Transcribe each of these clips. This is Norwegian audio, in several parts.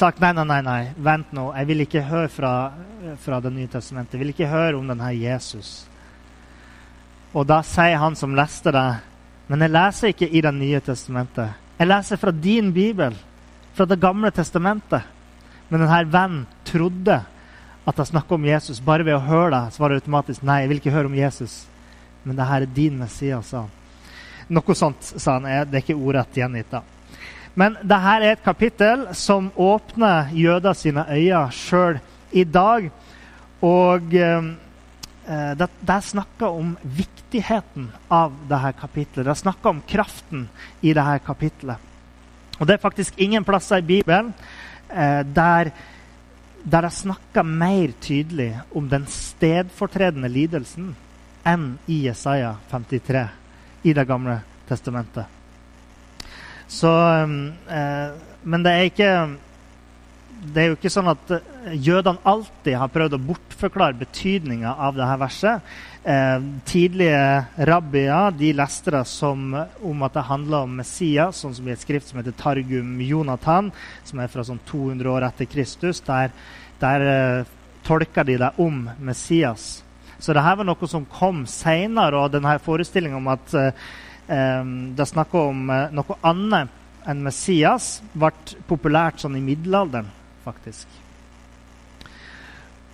sagt nei, nei, nei, nei, vent nå. Jeg vil ikke høre fra, fra Det nye testamentet. Jeg vil ikke høre om denne Jesus. Og da sier han som leste det, men jeg leser ikke i Det nye testamentet. Jeg leser fra din bibel, fra Det gamle testamentet. Men denne vennen trodde at jeg snakka om Jesus. Bare ved å høre det svarer automatisk nei, jeg vil ikke høre om Jesus. Men det her er din Messias, sa han. Noe sånt, sa han. Det er ikke ordrett gjengitt. da. Men dette er et kapittel som åpner jøder sine øyne sjøl i dag. Og eh, det, det snakker om viktigheten av dette kapittelet. Det snakker om kraften i dette kapittelet. Og det er faktisk ingen plasser i Bibelen eh, der, der det snakker mer tydelig om den stedfortredende lidelsen enn i Jesaja 53 i Det gamle testamentet. Så, eh, men det er ikke det er jo ikke sånn at eh, jødene alltid har prøvd å bortforklare betydninga av dette verset. Eh, tidlige rabbier de leste det som om at det handler om Messias, sånn som i et skrift som heter Targum Jonathan, som er fra sånn 200 år etter Kristus. Der, der eh, tolker de det om Messias. Så dette var noe som kom seinere, og denne forestillinga om at eh, det er snakk om eh, noe annet enn Messias, ble populært sånn i middelalderen, faktisk.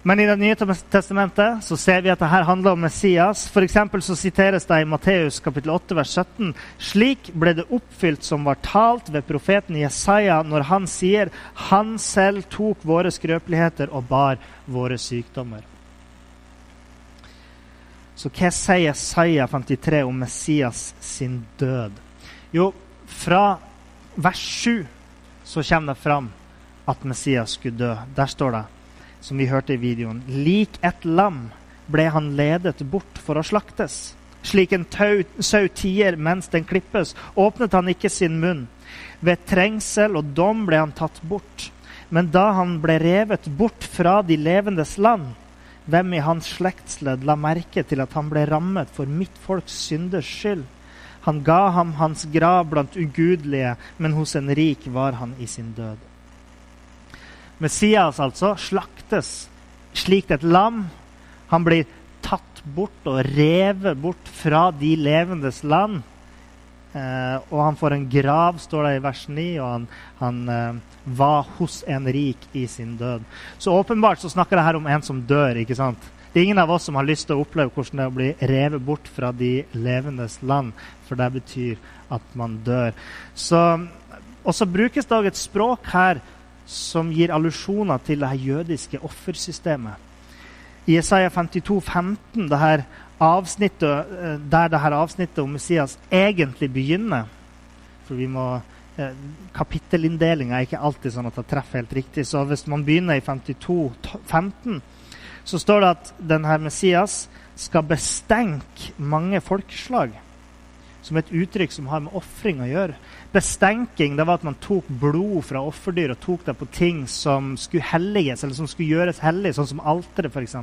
Men i Det nye testamentet så ser vi at det her handler om Messias. For så siteres det i Matteus kapittel 8, vers 17. Slik ble det oppfylt som var talt ved profeten Jesaja når han sier han selv tok våre skrøpeligheter og bar våre sykdommer. Så hva sier Jesaja 53 om Messias sin død? Jo, fra vers 7 så kommer det fram at Messias skulle dø. Der står det, som vi hørte i videoen, lik et lam ble han ledet bort for å slaktes. Slik en sau tier mens den klippes, åpnet han ikke sin munn. Ved trengsel og dom ble han tatt bort. Men da han ble revet bort fra de levendes land, hvem i hans slektsledd la merke til at han ble rammet for mitt folks synders skyld? Han ga ham hans grav blant ugudelige, men hos en rik var han i sin død. Messias altså slaktes slik et lam. Han blir tatt bort og revet bort fra de levendes land. Eh, og han får en grav, står det i vers 9, og han, han eh, var hos en rik i sin død. Så åpenbart så snakker det her om en som dør. ikke sant? Det er ingen av oss som har lyst til å oppleve hvordan det er å bli revet bort fra de levendes land, for det betyr at man dør. Så, og så brukes det et språk her som gir allusjoner til det jødiske offersystemet. I Isaiah 52, 15, det her avsnittet, eh, der her avsnittet om Messias egentlig begynner For vi må Eh, kapittelinndelinga er ikke alltid sånn at det treffer helt riktig. Så hvis man begynner i 52, 15, så står det at denne Messias skal bestenke mange folkeslag. Som et uttrykk som har med ofring å gjøre. Bestenking det var at man tok blod fra offerdyr og tok det på ting som skulle helliges, eller som skulle gjøres hellig, sånn som alteret f.eks.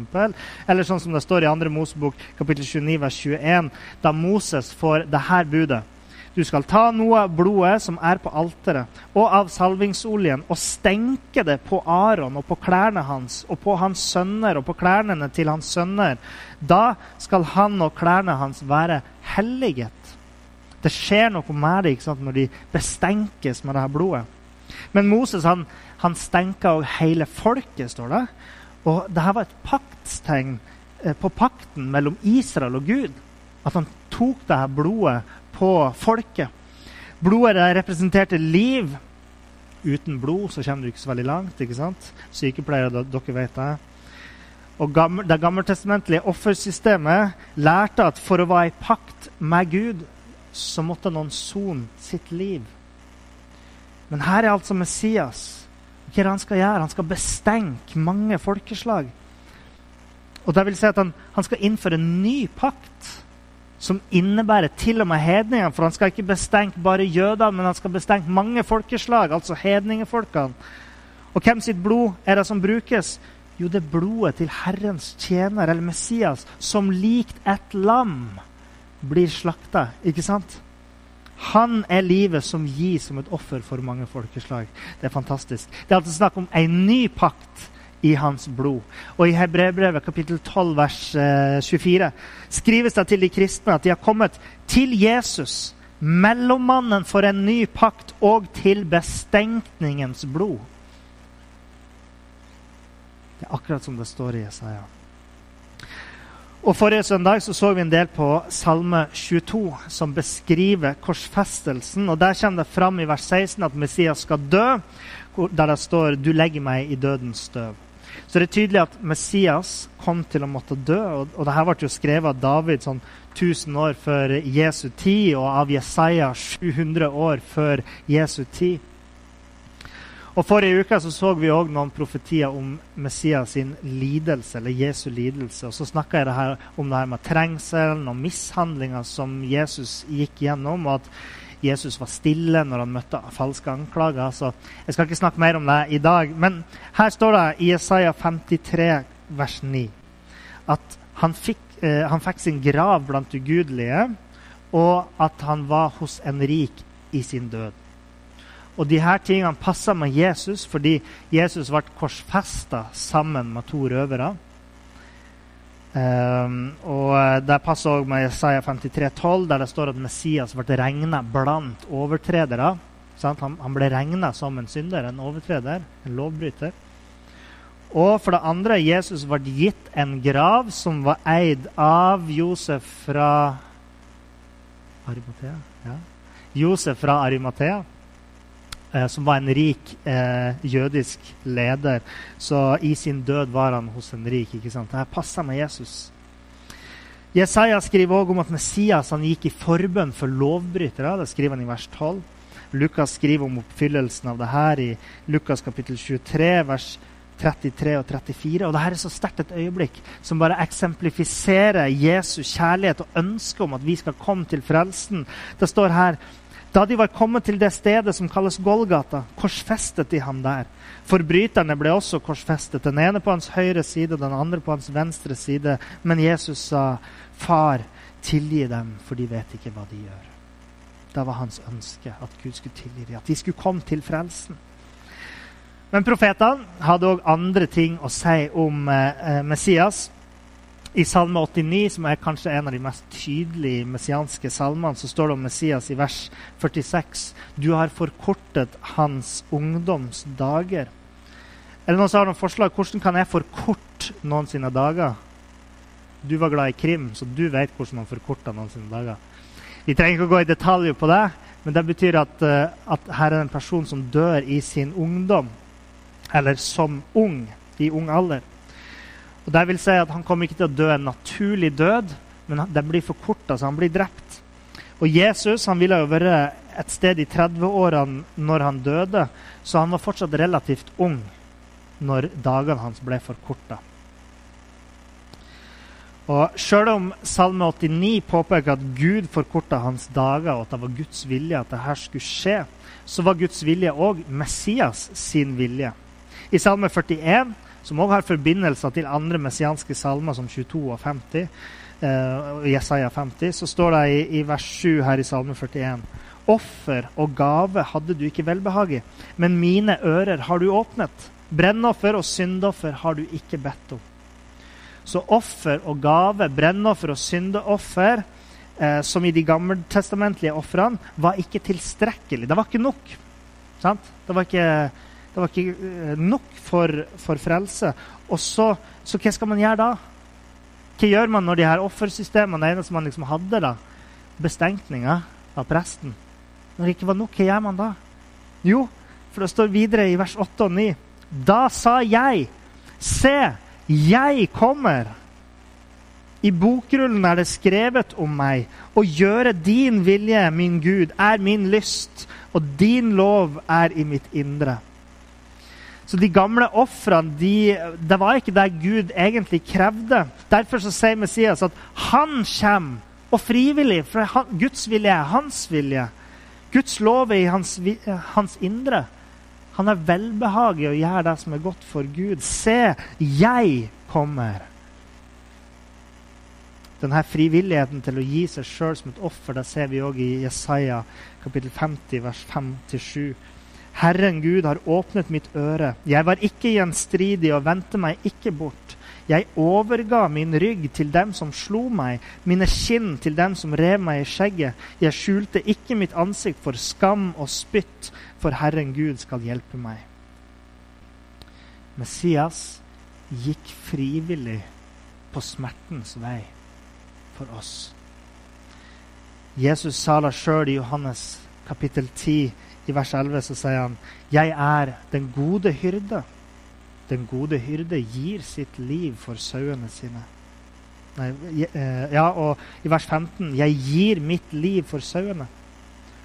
Eller sånn som det står i 2. Mosebok kapittel 29 vers 21, da Moses får det her budet. Du skal ta noe av blodet som er på alteret, og av salvingsoljen, og stenke det på Aron og på klærne hans, og på hans sønner og på klærne til hans sønner. Da skal han og klærne hans være helliget. Det skjer noe med det ikke sant, når de bestenkes med det her blodet. Men Moses han, han stenka hele folket, står det. Og dette var et paktstegn eh, på pakten mellom Israel og Gud. At han tok dette blodet på folket. Blodet representerte liv. Uten blod så kommer du ikke så veldig langt. ikke sant? Sykepleiere, dere vet det. Og Det gammeltestamentlige offersystemet lærte at for å være i pakt med Gud, så måtte noen sone sitt liv. Men her er altså Messias. Hva er det han skal gjøre? Han skal bestenke mange folkeslag. Og det vil si at han, han skal innføre en ny pakt som innebærer til og med hedningene. For han skal ikke bestenke bare jødene, men han skal bestenke mange folkeslag, altså hedningefolkene. Og hvem sitt blod er det som brukes? Jo, det er blodet til Herrens tjener, eller Messias, som likt et lam blir slakta. Ikke sant? Han er livet som gis som et offer for mange folkeslag. Det er fantastisk. Det er altså snakk om en ny pakt i hans blod. Og i Hebreerbrevet kapittel 12 vers 24 eh, skrives det til de kristne at de har kommet til Jesus, mellommannen for en ny pakt, og til bestenkningens blod. Det er akkurat som det står i Jesaja. Og Forrige søndag så, så vi en del på Salme 22, som beskriver korsfestelsen. og Der kommer det fram i vers 16 at Messias skal dø, der det står 'Du legger meg i dødens støv'. Så det er tydelig at Messias kom til å måtte dø. Og, og dette ble jo skrevet av David sånn 1000 år før Jesu tid, og av Jesaja 700 år før Jesu tid. Og Forrige uke så, så vi òg noen profetier om Messias sin lidelse, eller Jesu lidelse. Og så snakka jeg det her, om det her med trengselen og mishandlinga som Jesus gikk gjennom. og at Jesus var stille når han møtte falske anklager. Så jeg skal ikke snakke mer om det i dag. Men her står det i Isaiah 53, vers 9, at han fikk, eh, han fikk sin grav blant ugudelige, og at han var hos en rik i sin død. Og de her tingene passa med Jesus fordi Jesus ble korsfesta sammen med to røvere. Um, og Det passer òg med Isaiah 53,12, der det står at Messias ble regna blant overtredere. Han, han, ble regna som en synder, en overtreder, en lovbryter. Og for det andre, Jesus ble gitt en grav som var eid av Josef fra Arimathea. Ja. Josef fra Arimathea. Eh, som var en rik eh, jødisk leder. Så i sin død var han hos en rik. ikke sant? Dette passer med Jesus. Jesaja skriver også om at Messias han gikk i forbønn for lovbrytere. Det skriver han i vers 12. Lukas skriver om oppfyllelsen av det her i Lukas kapittel 23, vers 33 og 34. Og dette er så sterkt et øyeblikk som bare eksemplifiserer Jesus kjærlighet og ønske om at vi skal komme til frelsen. Det står her da de var kommet til det stedet som kalles Golgata, korsfestet de ham der. Forbryterne ble også korsfestet, den ene på hans høyre side og den andre på hans venstre side. Men Jesus sa, 'Far, tilgi dem, for de vet ikke hva de gjør.' Det var hans ønske at Gud skulle tilgi dem, at de skulle komme til frelsen. Men profetene hadde òg andre ting å si om eh, Messias. I Salme 89, som er kanskje en av de mest tydelige messianske salmene, så står det om Messias i vers 46.: Du har forkortet hans ungdomsdager. Er det noen som har noen forslag? Hvordan kan jeg forkorte noen sine dager? Du var glad i krim, så du vet hvordan man forkorter noen sine dager. Vi trenger ikke å gå i detaljer på det, men det betyr at, uh, at her er en person som dør i sin ungdom. Eller som ung, i ung alder. Og det vil si at Han kommer ikke til å dø en naturlig død, men den blir forkorta, så han blir drept. Og Jesus han ville jo være et sted i 30-årene når han døde, så han var fortsatt relativt ung når dagene hans ble forkorta. Og Sjøl om Salme 89 påpeker at Gud forkorta hans dager, og at det var Guds vilje at dette skulle skje, så var Guds vilje òg Messias sin vilje. I Salme 41 som òg har forbindelser til andre messianske salmer, som 22 og 50. Uh, Jesaja 50, så står det i, i, vers 7 her i Salme 41.: Offer og gave hadde du ikke velbehag i, men mine ører har du åpnet. Brennoffer og syndoffer har du ikke bedt om. Så offer og gave, brennoffer og syndeoffer, eh, som i de gammeltestamentlige ofrene, var ikke tilstrekkelig. Det var ikke nok. Sant? Det var ikke det var ikke eh, nok for, for frelse. Og så, så, hva skal man gjøre da? Hva gjør man når de her offersystemene det eneste man liksom hadde, da, Bestenkninga av presten Når det ikke var nok, hva gjør man da? Jo, for det står videre i vers 8 og 9. Da sa jeg, se, jeg kommer. I bokrullen er det skrevet om meg. Å gjøre din vilje, min Gud, er min lyst, og din lov er i mitt indre. Så de gamle ofrene de, det var ikke det Gud egentlig krevde. Derfor så sier Messias at han kommer, og frivillig. For han, Guds vilje er hans vilje. Guds lov er i hans, hans indre. Han har velbehag i å gjøre det som er godt for Gud. Se, jeg kommer. Denne frivilligheten til å gi seg sjøl som et offer det ser vi òg i Jesaja kapittel 50, vers 5-7. Herren Gud har åpnet mitt øre. Jeg var ikke gjenstridig og vendte meg ikke bort. Jeg overga min rygg til dem som slo meg, mine kinn til dem som rev meg i skjegget. Jeg skjulte ikke mitt ansikt for skam og spytt, for Herren Gud skal hjelpe meg. Messias gikk frivillig på smertens vei for oss. Jesus sa det sjøl i Johannes kapittel 10 i vers 11 så sier han, 'Jeg er den gode hyrde'. Den gode hyrde gir sitt liv for sauene sine. Nei, eh, ja, og i vers 15, 'Jeg gir mitt liv for sauene'.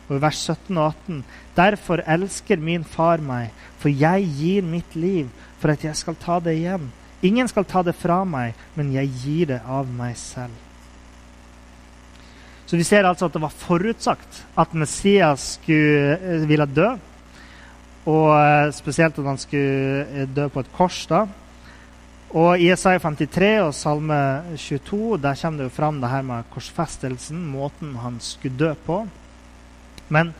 Og i vers 17 og 18, 'Derfor elsker min far meg, for jeg gir mitt liv for at jeg skal ta det igjen.' Ingen skal ta det fra meg, men jeg gir det av meg selv. Så vi ser altså at det var forutsagt at Messias skulle, eh, ville dø. Og eh, spesielt at han skulle eh, dø på et kors. da. Og I Isaiah 53 og Salme 22 der kommer det jo fram det her med korsfestelsen, måten han skulle dø på. Men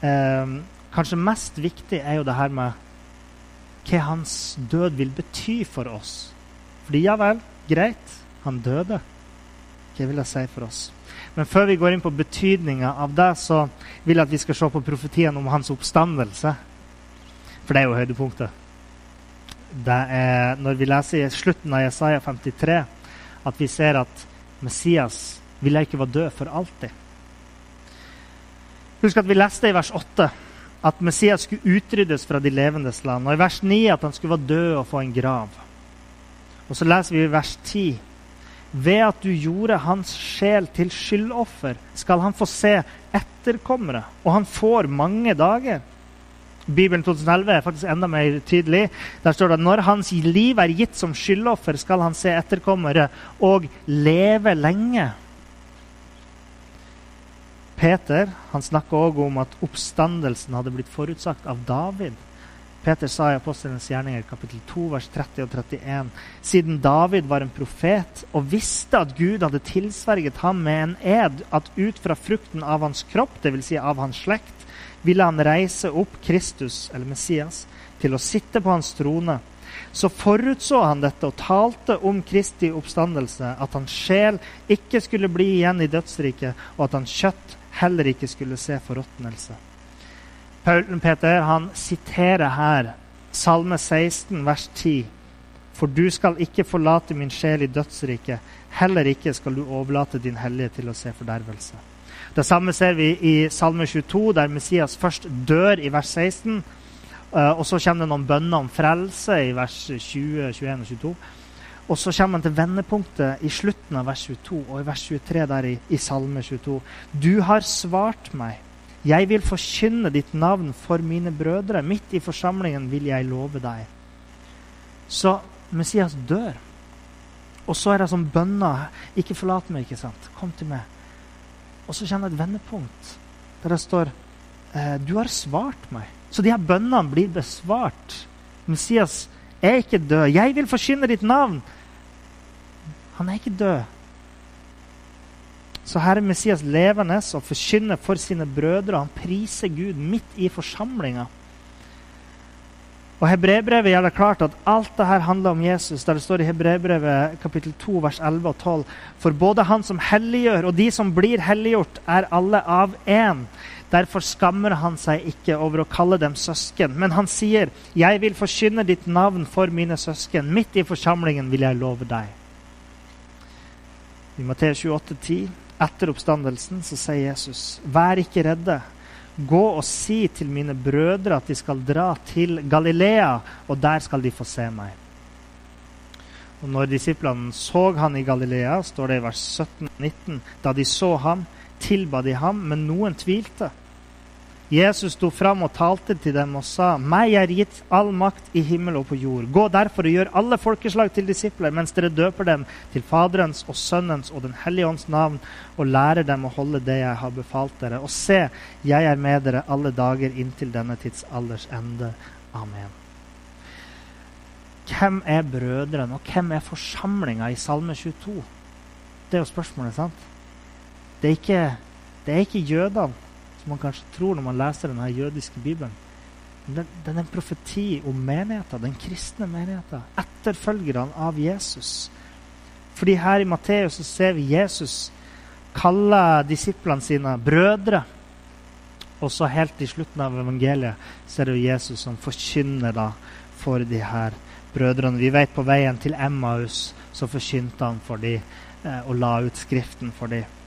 eh, kanskje mest viktig er jo det her med hva hans død vil bety for oss. Fordi ja vel, greit, han døde. Hva vil det si for oss? Men før vi går inn på betydninga av det, så vil jeg at vi skal se på profetien om hans oppstandelse. For det er jo høydepunktet. Det er når vi leser i slutten av Jesaja 53, at vi ser at Messias ville ikke være død for alltid. Husk at vi leste i vers 8 at Messias skulle utryddes fra de levendes land. Og i vers 9 at han skulle være død og få en grav. Og så leser vi i vers 10 ved at du gjorde hans sjel til skyldoffer, skal han få se etterkommere, og han får mange dager. Bibelen 2011 er faktisk enda mer tydelig. Der står det at når hans liv er gitt som skyldoffer, skal han se etterkommere og leve lenge. Peter han snakker også om at oppstandelsen hadde blitt forutsagt av David. Peter sa i Apostelens gjerninger kapittel 2, vers 30 og 31. Siden David var en profet og visste at Gud hadde tilsverget ham med en ed at ut fra frukten av hans kropp, dvs. Si av hans slekt, ville han reise opp Kristus, eller Messias, til å sitte på hans trone. Så forutså han dette og talte om Kristi oppstandelse, at hans sjel ikke skulle bli igjen i dødsriket, og at hans kjøtt heller ikke skulle se forråtnelse. Peter han siterer her Salme 16, vers 10. For du skal ikke forlate min sjel i dødsriket, heller ikke skal du overlate din hellige til å se fordervelse. Det samme ser vi i Salme 22, der Messias først dør i vers 16. Eh, og så kommer det noen bønner om frelse i vers 20, 21 og 22. Og så kommer han til vendepunktet i slutten av vers 22 og i vers 23 der i, i Salme 22. Du har svart meg jeg vil forkynne ditt navn for mine brødre. Midt i forsamlingen vil jeg love deg. Så Messias dør. Og så er det som bønner. Ikke forlat meg, ikke sant? Kom til meg. Og så kommer det et vendepunkt der det står eh, Du har svart meg. Så de her bønnene blir besvart. Messias er ikke død. Jeg vil forkynne ditt navn. Han er ikke død. Så her er Messias levende og forkynner for sine brødre. Han priser Gud midt i forsamlinga. Og Hebrebrevet gjør det klart at alt det her handler om Jesus. der Det står i Hebrebrevet kapittel 2, vers 11 og 12. For både han som helliggjør, og de som blir helliggjort, er alle av én. Derfor skammer han seg ikke over å kalle dem søsken. Men han sier, 'Jeg vil forkynne ditt navn for mine søsken.' Midt i forsamlingen vil jeg love deg. I Matteus 28, 10, etter oppstandelsen så sier Jesus, 'Vær ikke redde. Gå og si til mine brødre at de skal dra til Galilea, og der skal de få se meg.' Og når disiplene så han i Galilea, står det i vers 17-19, da de så ham, tilba de ham, men noen tvilte. Jesus sto fram og talte til dem og sa, 'Meg er gitt all makt i himmel og på jord.' 'Gå derfor og gjør alle folkeslag til disipler, mens dere døper dem til Faderens og Sønnens og Den hellige ånds navn, og lærer dem å holde det jeg har befalt dere.' 'Og se, jeg er med dere alle dager inntil denne tidsalders ende.' Amen. Hvem er brødrene, og hvem er forsamlinga i Salme 22? Det er jo spørsmålet, sant? Det er ikke, det er ikke jødene man kanskje tror når man leser denne jødiske bibelen. Den, den er en profeti om menigheten, den kristne menigheten. Etterfølgerne av Jesus. Fordi her i Matteus så ser vi Jesus kalle disiplene sine brødre. Og så helt i slutten av evangeliet ser du Jesus som forkynner da for de her brødrene. Vi vet på veien til Emmaus så forkynte han for de eh, og la ut Skriften for dem.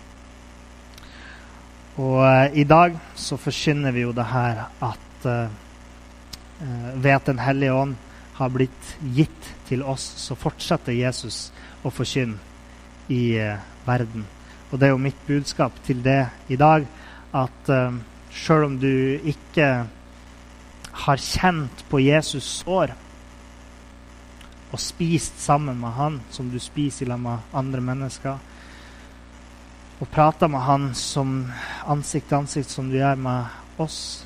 Og uh, i dag så forkynner vi jo det her at uh, ved at Den hellige ånd har blitt gitt til oss, så fortsetter Jesus å forkynne i uh, verden. Og det er jo mitt budskap til det i dag, at uh, sjøl om du ikke har kjent på Jesus år og spist sammen med han som du spiser sammen med andre mennesker, og prater med han som ansikt til ansikt, som du gjør med oss,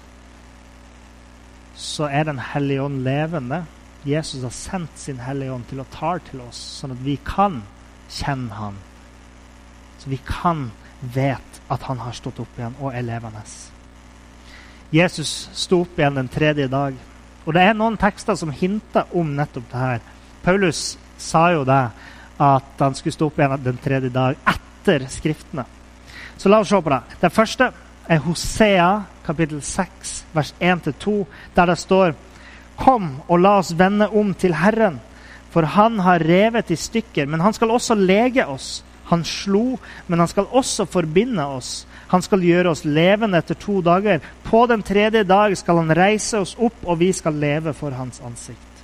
så er Den hellige ånd levende. Jesus har sendt sin Hellige Ånd til å ta til oss, sånn at vi kan kjenne han. Så vi kan vet at han har stått opp igjen og er levende. Jesus sto opp igjen den tredje dag. Og det er noen tekster som hinter om nettopp det her. Paulus sa jo det, at han skulle stå opp igjen den tredje dag etter etter Skriftene. Så la oss se på det. Det første er Hosea kapittel 6, vers 1-2, der det står Kom og la oss vende om til Herren, for han har revet i stykker, men han skal også lege oss. Han slo, men han skal også forbinde oss. Han skal gjøre oss levende etter to dager. På den tredje dag skal han reise oss opp, og vi skal leve for hans ansikt.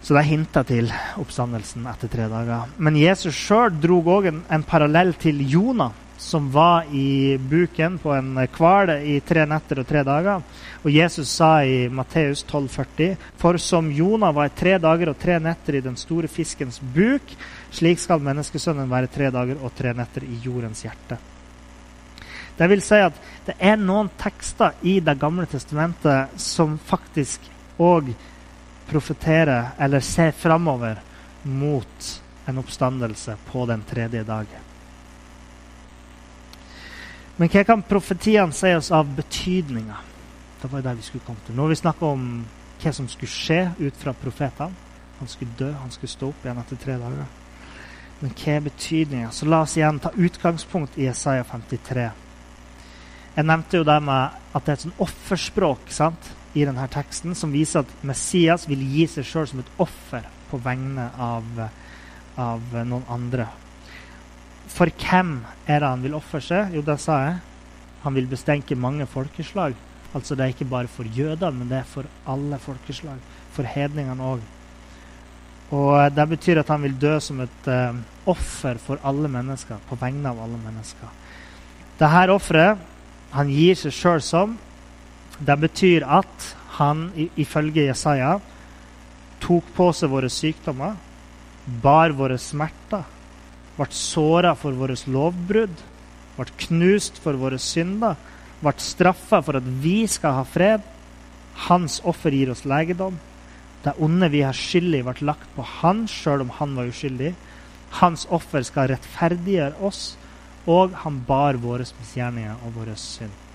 Så det er hinta til oppstandelsen etter tre dager. Men Jesus sjøl dro òg en, en, parallell til Jonah, som var i buken på en hval i tre netter og tre dager. Og Jesus sa i Matteus 12,40.: For som Jonah var i tre dager og tre netter i den store fiskens buk, slik skal menneskesønnen være tre dager og tre netter i jordens hjerte. Det vil si at det er noen tekster i Det gamle testamentet som faktisk òg profetere eller se framover mot en oppstandelse på den tredje dagen. Men hva kan profetiene si oss av betydninger? Det var det vi skulle komme til. Nå har vi snakka om hva som skulle skje ut fra profetene. Han skulle dø, han skulle stå opp igjen etter tre dager. Men hva er betydninga? Så la oss igjen ta utgangspunkt i Isaiah 53. Jeg nevnte jo det med at det er et sånn offerspråk. sant? I denne teksten som viser at Messias vil gi seg sjøl som et offer på vegne av, av, noen andre. For hvem er det han vil ofre seg? Jo, det sa jeg. Han vil bestenke mange folkeslag. Altså Det er ikke bare for jødene, men det er for alle folkeslag. For hedningene òg. Og Det betyr at han vil dø som et uh, offer for alle mennesker, på vegne av alle mennesker. Dette offeret han gir seg sjøl som det betyr at han, ifølge Jesaja, tok på seg våre sykdommer, bar våre smerter, ble såra for våre lovbrudd, ble knust for våre synder, ble straffa for at vi skal ha fred. Hans offer gir oss legedom. Det onde vi har skyld i, ble lagt på han, sjøl om han var uskyldig. Hans offer skal rettferdiggjøre oss, og han bar våre misgjerninger og våre synd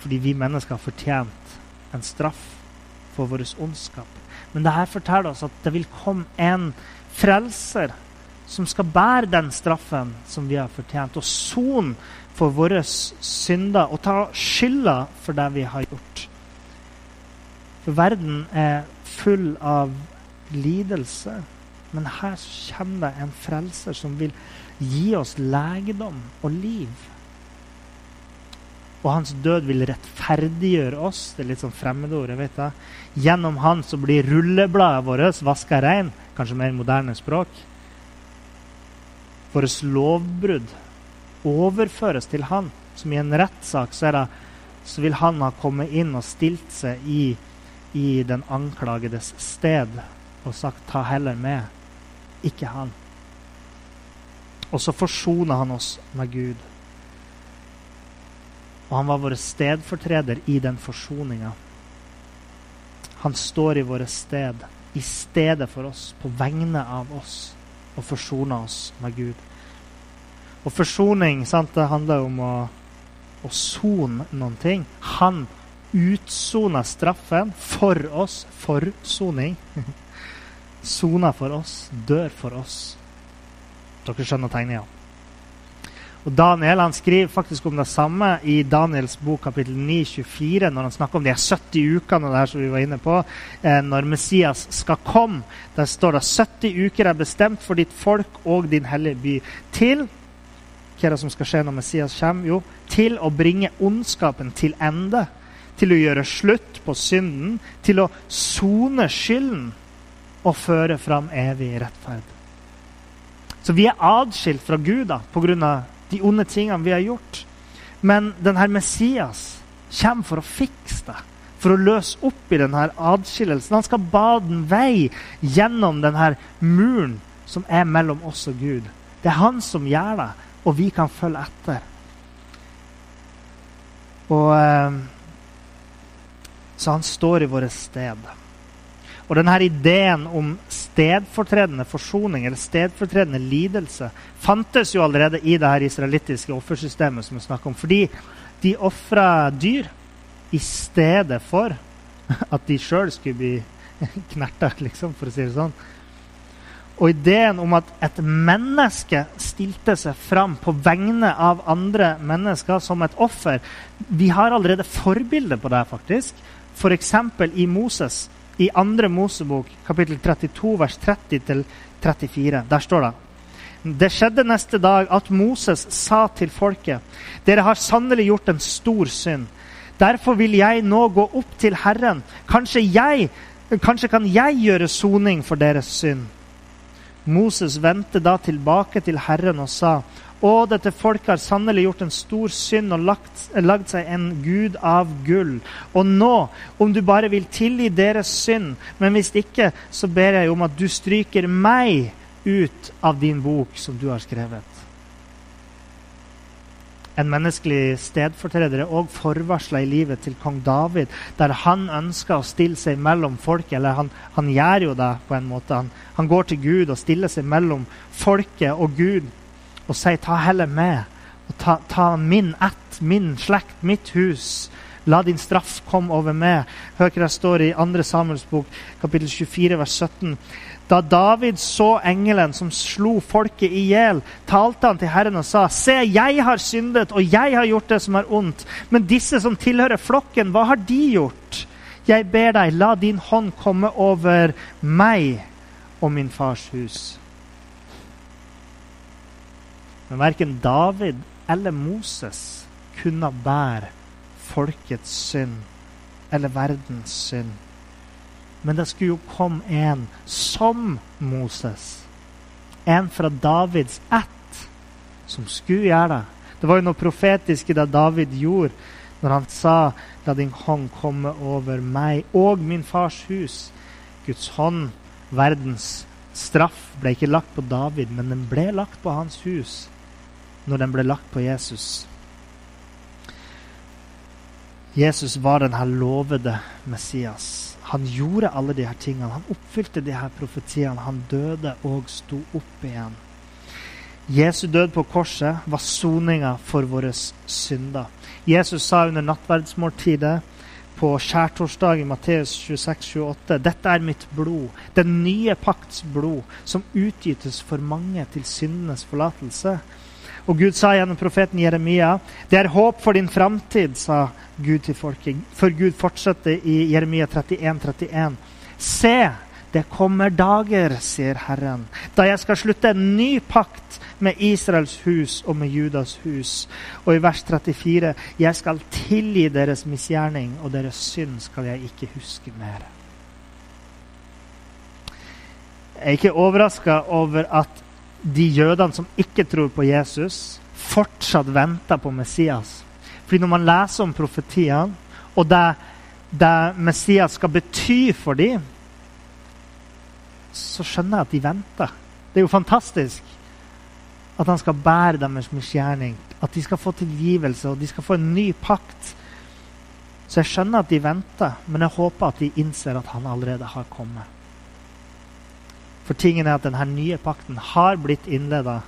fordi vi mennesker har fortjent en straff for vår ondskap. Men det her forteller oss at det vil komme en frelser som skal bære den straffen som vi har fortjent, og sone for våre synder og ta skylda for det vi har gjort. For verden er full av lidelse, men her kommer det en frelser som vil gi oss legedom og liv. Og hans død vil rettferdiggjøre oss. Det er litt sånn fremmedord. jeg vet det. Gjennom han så blir rullebladet vårt vaska rein. Kanskje mer moderne språk. Våre lovbrudd overføres til han. som i en rettssak så, så vil han ha kommet inn og stilt seg i, i den anklagedes sted og sagt 'ta heller med', ikke han. Og så forsoner han oss med Gud. Og han var vår stedfortreder i den forsoninga. Han står i våre sted, i stedet for oss, på vegne av oss, og forsoner oss med Gud. Og forsoning sant, det handler om å, å sone noen ting. Han utsoner straffen for oss. Forsoning. Soner for oss, dør for oss. Dere skjønner tegninga? Og Daniel han skriver faktisk om det samme i Daniels bok kapittel 9, 24, når han snakker om de 70 ukene der som vi var inne på, eh, når Messias skal komme. Der står det 70 uker er bestemt for ditt folk og din hellige by. Til hva er det som skal skje når Messias kommer? Jo, til å bringe ondskapen til ende. Til å gjøre slutt på synden. Til å sone skylden og føre fram evig rettferd. Så vi er adskilt fra Gud da, pga. De onde tingene vi har gjort. Men denne Messias kommer for å fikse det. For å løse opp i denne adskillelsen. Han skal bade en vei gjennom denne muren som er mellom oss og Gud. Det er han som gjør det og vi kan følge etter. Og eh, Så han står i våre sted. Og denne ideen om stedfortredende forsoning eller stedfortredende lidelse fantes jo allerede i det her israelittiske offersystemet som vi snakker om. Fordi de ofra dyr i stedet for at de sjøl skulle bli knerta, liksom, for å si det sånn. Og ideen om at et menneske stilte seg fram på vegne av andre mennesker som et offer Vi har allerede forbilder på det, faktisk. F.eks. i Moses, i 2. Mosebok, kapittel 32, vers 30-34. Der står det det skjedde neste dag at Moses sa til folket.: Dere har sannelig gjort en stor synd. Derfor vil jeg nå gå opp til Herren. Kanskje, jeg, kanskje kan jeg gjøre soning for deres synd. Moses vendte da tilbake til Herren og sa:" Å, dette folket har sannelig gjort en stor synd og lagt, lagd seg en gud av gull. Og nå, om du bare vil tilgi deres synd, men hvis ikke, så ber jeg om at du stryker meg ut av din bok som du har skrevet en menneskelig stedfortreder er òg forvarsla i livet til kong David, der han ønsker å stille seg mellom folket. Eller han, han gjør jo det på en måte. Han, han, går til Gud og stiller seg mellom folket og Gud og sier 'ta heller med'. og Ta, ta min ett, min slekt, mitt hus. La din straff komme over meg. Hør hva det står i 2. Samuels bok, kapittel 24, vers 17. Da David så engelen som slo folket i hjel, talte han til Herren og sa, Se, jeg har syndet, og jeg har gjort det som er ondt. Men disse som tilhører flokken, hva har de gjort? Jeg ber deg, la din hånd komme over meg og min fars hus. Men verken David eller Moses kunne bære folkets synd eller verdens synd. Men det skulle jo komme en som Moses. En fra Davids ett som skulle gjøre det. Det var jo noe profetisk i det David gjorde når han sa La din hånd komme over meg og min fars hus. Guds hånd, verdens straff, ble ikke lagt på David, men den ble lagt på hans hus når den ble lagt på Jesus. Jesus var den her lovede Messias. Han gjorde alle de her tingene. Han oppfylte de her profetiene. Han døde og sto opp igjen. Jesu død på korset var soninga for våre synder. Jesus sa under nattverdsmåltidet på skjærtorsdag i Matteus 26-28.: Dette er mitt blod, den nye pakts blod, som utgytes for mange til syndenes forlatelse. Og Gud sa gjennom profeten Jeremia det er håp for din framtid, sa Gud til folket. For Gud fortsatte i Jeremia 31, 31. Se, det kommer dager, sier Herren, da jeg skal slutte en ny pakt med Israels hus og med Judas hus. Og i vers 34.: Jeg skal tilgi deres misgjerning, og deres synd skal jeg ikke huske mer. Jeg er ikke overraska over at de jødene som ikke tror på Jesus, fortsatt venter på Messias. Fordi når man leser om profetiene, og det, det Messias skal bety for dem, så skjønner jeg at de venter. Det er jo fantastisk at han skal bære deres misgjerning. At de skal få tilgivelse, og de skal få en ny pakt. Så jeg skjønner at de venter, men jeg håper at de innser at han allerede har kommet. For tingen er at denne nye pakten har blitt innleda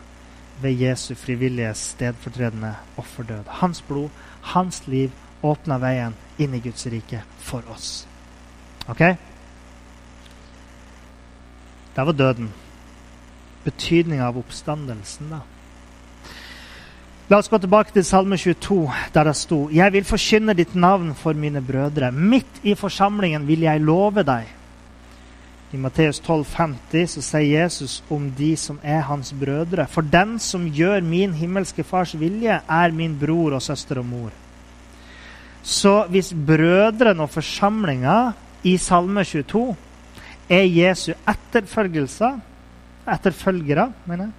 ved Jesu frivillige stedfortredende offerdød. Hans blod, hans liv, åpna veien inn i Guds rike for oss. Ok? Det var døden. Betydninga av oppstandelsen, da. La oss gå tilbake til Salme 22, der det sto Jeg vil forkynne ditt navn for mine brødre. Midt i forsamlingen vil jeg love deg. I Matteus 12, 50 så sier Jesus om de som er hans brødre. For den som gjør min himmelske fars vilje, er min bror og søster og mor. Så hvis brødrene og forsamlinga i Salme 22 er Jesu etterfølgere, mener jeg,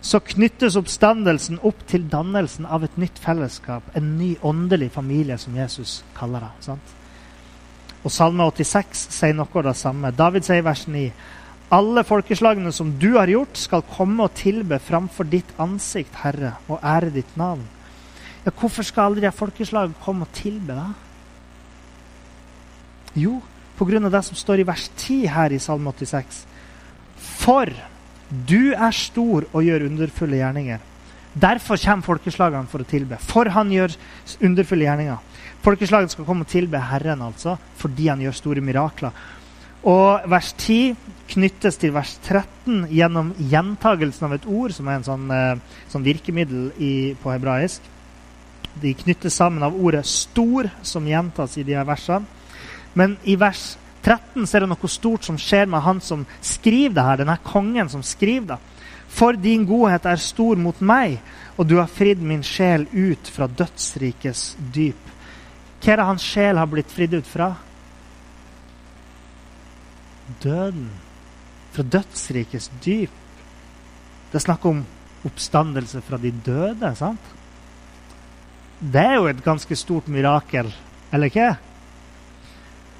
så knyttes oppstandelsen opp til dannelsen av et nytt fellesskap, en ny åndelig familie, som Jesus kaller det. sant? Og Salme 86 sier noe av det samme. David sier i vers 9.: Alle folkeslagene som du har gjort, skal komme og tilbe framfor ditt ansikt, Herre, og ære ditt navn. Ja, hvorfor skal alle de folkeslagene komme og tilbe, da? Jo, pga. det som står i vers 10 her i Salme 86. For du er stor og gjør underfulle gjerninger. Derfor kommer folkeslagene for å tilbe. For han gjør underfulle gjerninger. Folkeslagene skal komme og tilbe Herren altså, fordi han gjør store mirakler. Og vers 10 knyttes til vers 13 gjennom gjentagelsen av et ord, som er en sånn, eh, sånn virkemiddel i, på hebraisk. De knyttes sammen av ordet 'stor', som gjentas i de her versene. Men i vers 13 så er det noe stort som skjer med han som skriver det her, denne kongen som skriver det. For din godhet er stor mot meg, og du har fridd min sjel ut fra dødsrikes dyp. Hva er det hans sjel har blitt fridd ut fra? Døden. Fra dødsrikes dyp. Det er snakk om oppstandelse fra de døde, sant? Det er jo et ganske stort mirakel, eller ikke?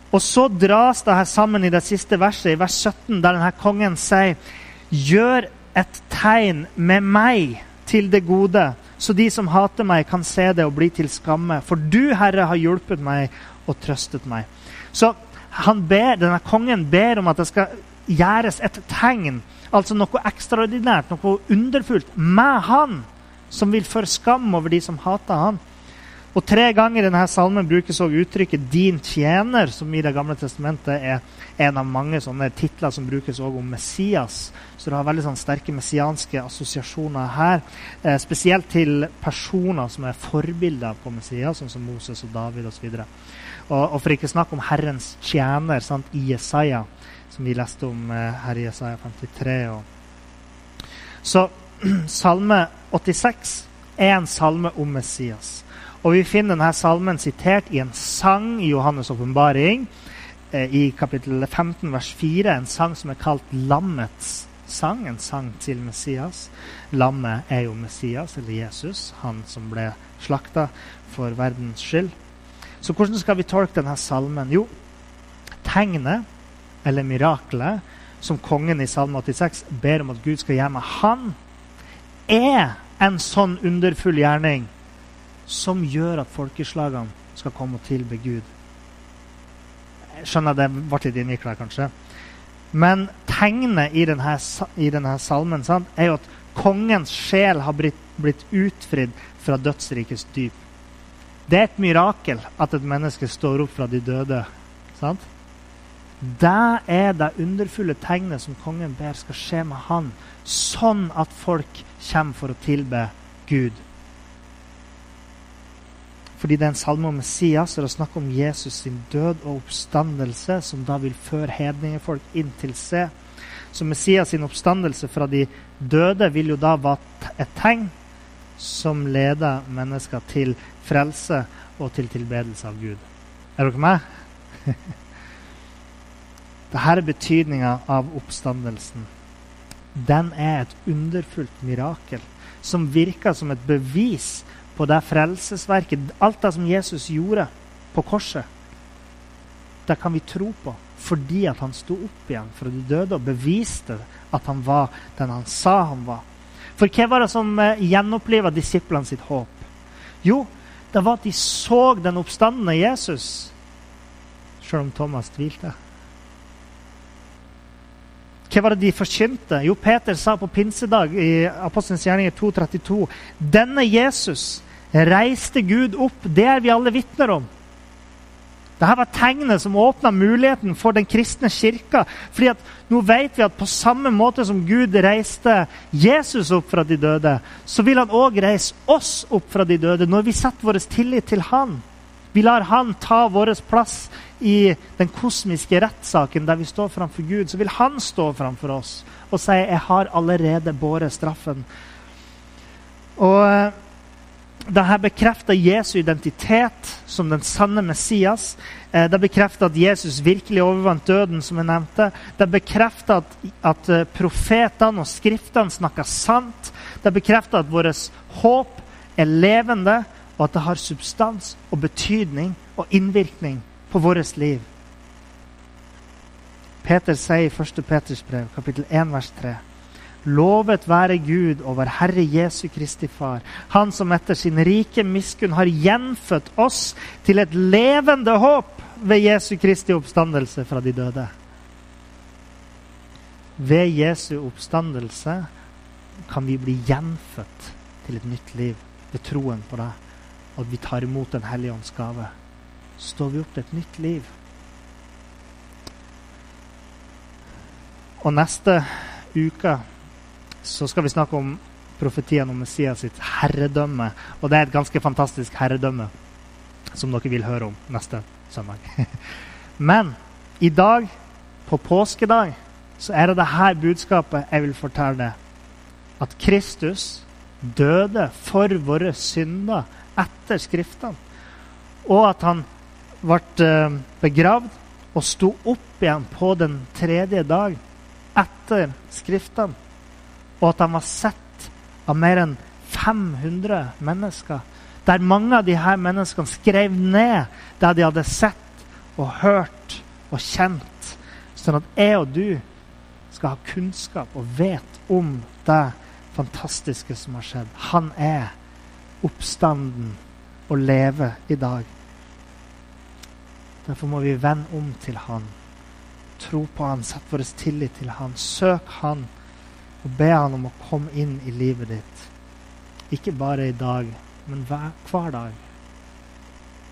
Og så dras det her sammen i det siste verset, i vers 17, der denne kongen sier Gjør et tegn med meg til det gode, så de som hater meg, kan se det og bli til skamme. For du, Herre, har hjulpet meg og trøstet meg. Så ber, denne kongen ber om at det skal gjøres et tegn, altså noe ekstraordinært, noe underfullt, med han, som vil føre skam over de som hater han. Og Tre ganger i denne salmen brukes også uttrykket 'din tjener', som i Det gamle testamentet er en av mange sånne titler som brukes også om Messias. Så det har veldig sånn sterke messianske assosiasjoner her. Eh, spesielt til personer som er forbilder på Messias, sånn som Moses og David osv. Og, og for ikke snakke om Herrens tjener sant, i Jesaja, som vi leste om eh, her i Jesaja 53. Og. Så salme 86 er en salme om Messias. Og vi finner denne salmen sitert i en sang i Johannes' åpenbaring, eh, i kapittel 15, vers 4. En sang som er kalt Lammets sang, en sang til Messias. Lammet er jo Messias, eller Jesus, han som ble slakta for verdens skyld. Så hvordan skal vi tolke denne salmen? Jo, tegnet, eller miraklet, som kongen i Salme 86 ber om at Gud skal gjøre med han, er en sånn underfull gjerning som gjør at folkeslagene skal komme og tilbe Gud. Jeg skjønner det ble litt innvikla, kanskje. Men tegnet i denne, i denne salmen sant, er jo at kongens sjel har blitt, blitt utfridd fra dødsrikets dyp. Det er et mirakel at et menneske står opp fra de døde. sant? Det er det underfulle tegnet som kongen ber skal skje med han, sånn at folk kommer for å tilbe Gud. Fordi det er en salme om Messias, og det er snakk om Jesus sin død og oppstandelse, som da vil føre hedningefolk inn til seg. Så Messias sin oppstandelse fra de døde vil jo da være et tegn som leder mennesker til frelse og til tilbedelse av Gud. Er dere med? Dette er betydninga av oppstandelsen. den er et underfullt mirakel som virker som et bevis på det frelsesverket, alt det som Jesus gjorde på korset. Det kan vi tro på fordi at han sto opp igjen fra de døde og beviste at han var den han sa han var. For hva var det som eh, gjenoppliva disiplene sitt håp? Jo, det var at de så den oppstandende Jesus, sjøl om Thomas tvilte. Hva var det de forkynte? Jo, Peter sa på pinsedag i Apostelens gjerninger 2.32.: Denne Jesus reiste Gud opp. Det er vi alle vitner om. Dette var tegnet som åpna muligheten for den kristne kirka. fordi at nå vet vi at på samme måte som Gud reiste Jesus opp fra de døde, så vil han òg reise oss opp fra de døde når vi setter vår tillit til han. Vi lar han ta vår plass i den kosmiske rettssaken der vi står framfor Gud. Så vil han stå framfor oss og si 'Jeg har allerede båret straffen'. Og dette bekrefter Jesu identitet som den sanne Messias. Eh, det bekrefter at Jesus virkelig overvant døden, som jeg nevnte. Det bekrefter at, at eh, profetene og skriftene snakker sant. Det bekrefter at vårt håp er levende, og at det har substans og betydning og innvirkning på vårt liv. Peter sier i 1. Peters brev, kapittel 1, vers 3. Lovet være Gud over Herre Jesu Kristi Far, Han som etter sin rike miskunn har gjenfødt oss til et levende håp ved Jesu Kristi oppstandelse fra de døde. Ved Jesu oppstandelse kan vi bli gjenfødt til et nytt liv ved troen på det, og at vi tar imot Den hellige ånds gave. Står vi opp til et nytt liv. Og neste uke så skal vi snakke om profetien om Messias sitt herredømme. Og det er et ganske fantastisk herredømme som dere vil høre om neste søndag. Men i dag, på påskedag, så er det dette budskapet jeg vil fortelle deg. At Kristus døde for våre synder etter Skriftene. Og at han ble eh, begravd og sto opp igjen på den tredje dag etter Skriftene og at han var sett av mer enn 500 mennesker. Der mange av disse menneskene skrev ned det de hadde sett og hørt og kjent, sånn at jeg og du skal ha kunnskap og vet om det fantastiske som har skjedd. Han er oppstanden og lever i dag. Derfor må vi vende om til Han. Tro på Han, sette vår tillit til Han. Søk Han og be han om å komme inn i livet ditt. Ikke bare i dag, men hver, hver dag.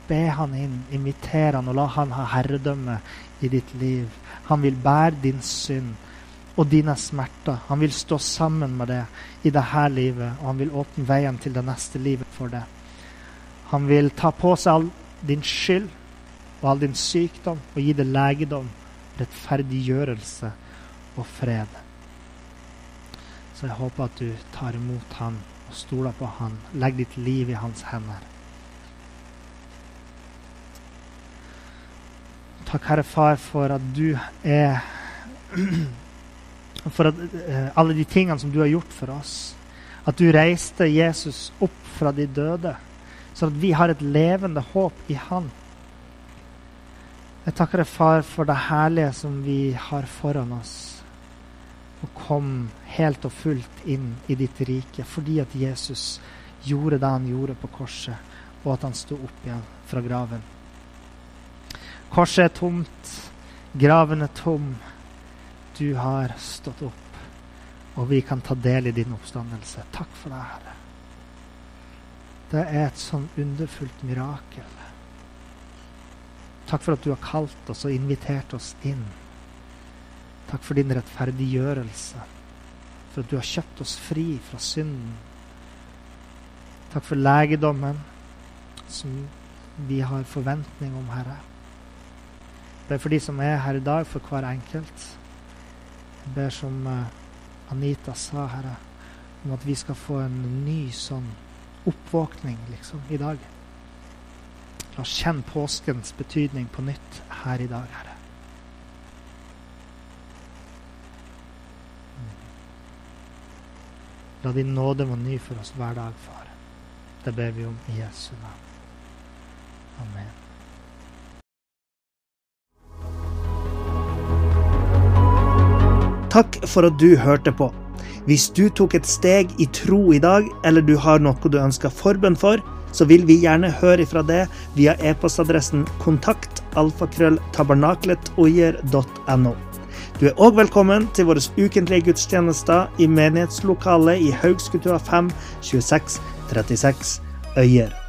Be han inn, inviter han og la han ha herredømme i ditt liv. Han vil bære din synd og dine smerter. Han vil stå sammen med det i dette livet, og han vil åpne veien til det neste livet for det. Han vil ta på seg all din skyld og all din sykdom og gi deg legedom, rettferdiggjørelse og fred. Så jeg håper at du tar imot han og stoler på han. Legg ditt liv i hans hender. Takk, Herre Far, for at du er For at, uh, alle de tingene som du har gjort for oss. At du reiste Jesus opp fra de døde, så at vi har et levende håp i Han. Jeg takker deg, Far, for det herlige som vi har foran oss og kom helt og fullt inn i ditt rike fordi at Jesus gjorde det han gjorde på korset, og at han sto opp igjen fra graven. Korset er tomt, graven er tom. Du har stått opp, og vi kan ta del i din oppstandelse. Takk for det, Herre. Det er et sånn underfullt mirakel. Takk for at du har kalt oss og invitert oss inn. Takk for din rettferdiggjørelse, for at du har kjøpt oss fri fra synden. Takk for legedommen som vi har forventning om, Herre. Det er for de som er her i dag, for hver enkelt. Jeg ber som eh, Anita sa, Herre, om at vi skal få en ny sånn oppvåkning liksom, i dag. La oss kjenne påskens betydning på nytt her i dag, Herre. La din nåde være ny for oss hver dag, far. Det ber vi om i Jesu navn. Amen. Takk for at du hørte på. Hvis du tok et steg i tro i dag, eller du har noe du ønsker forbønn for, så vil vi gjerne høre ifra det via e-postadressen kontakt alfakrølltabernakletOyer.no. Du er òg velkommen til våre ukentlige gudstjenester i menighetslokalet i Haugskutua 5 26 36 Øyer.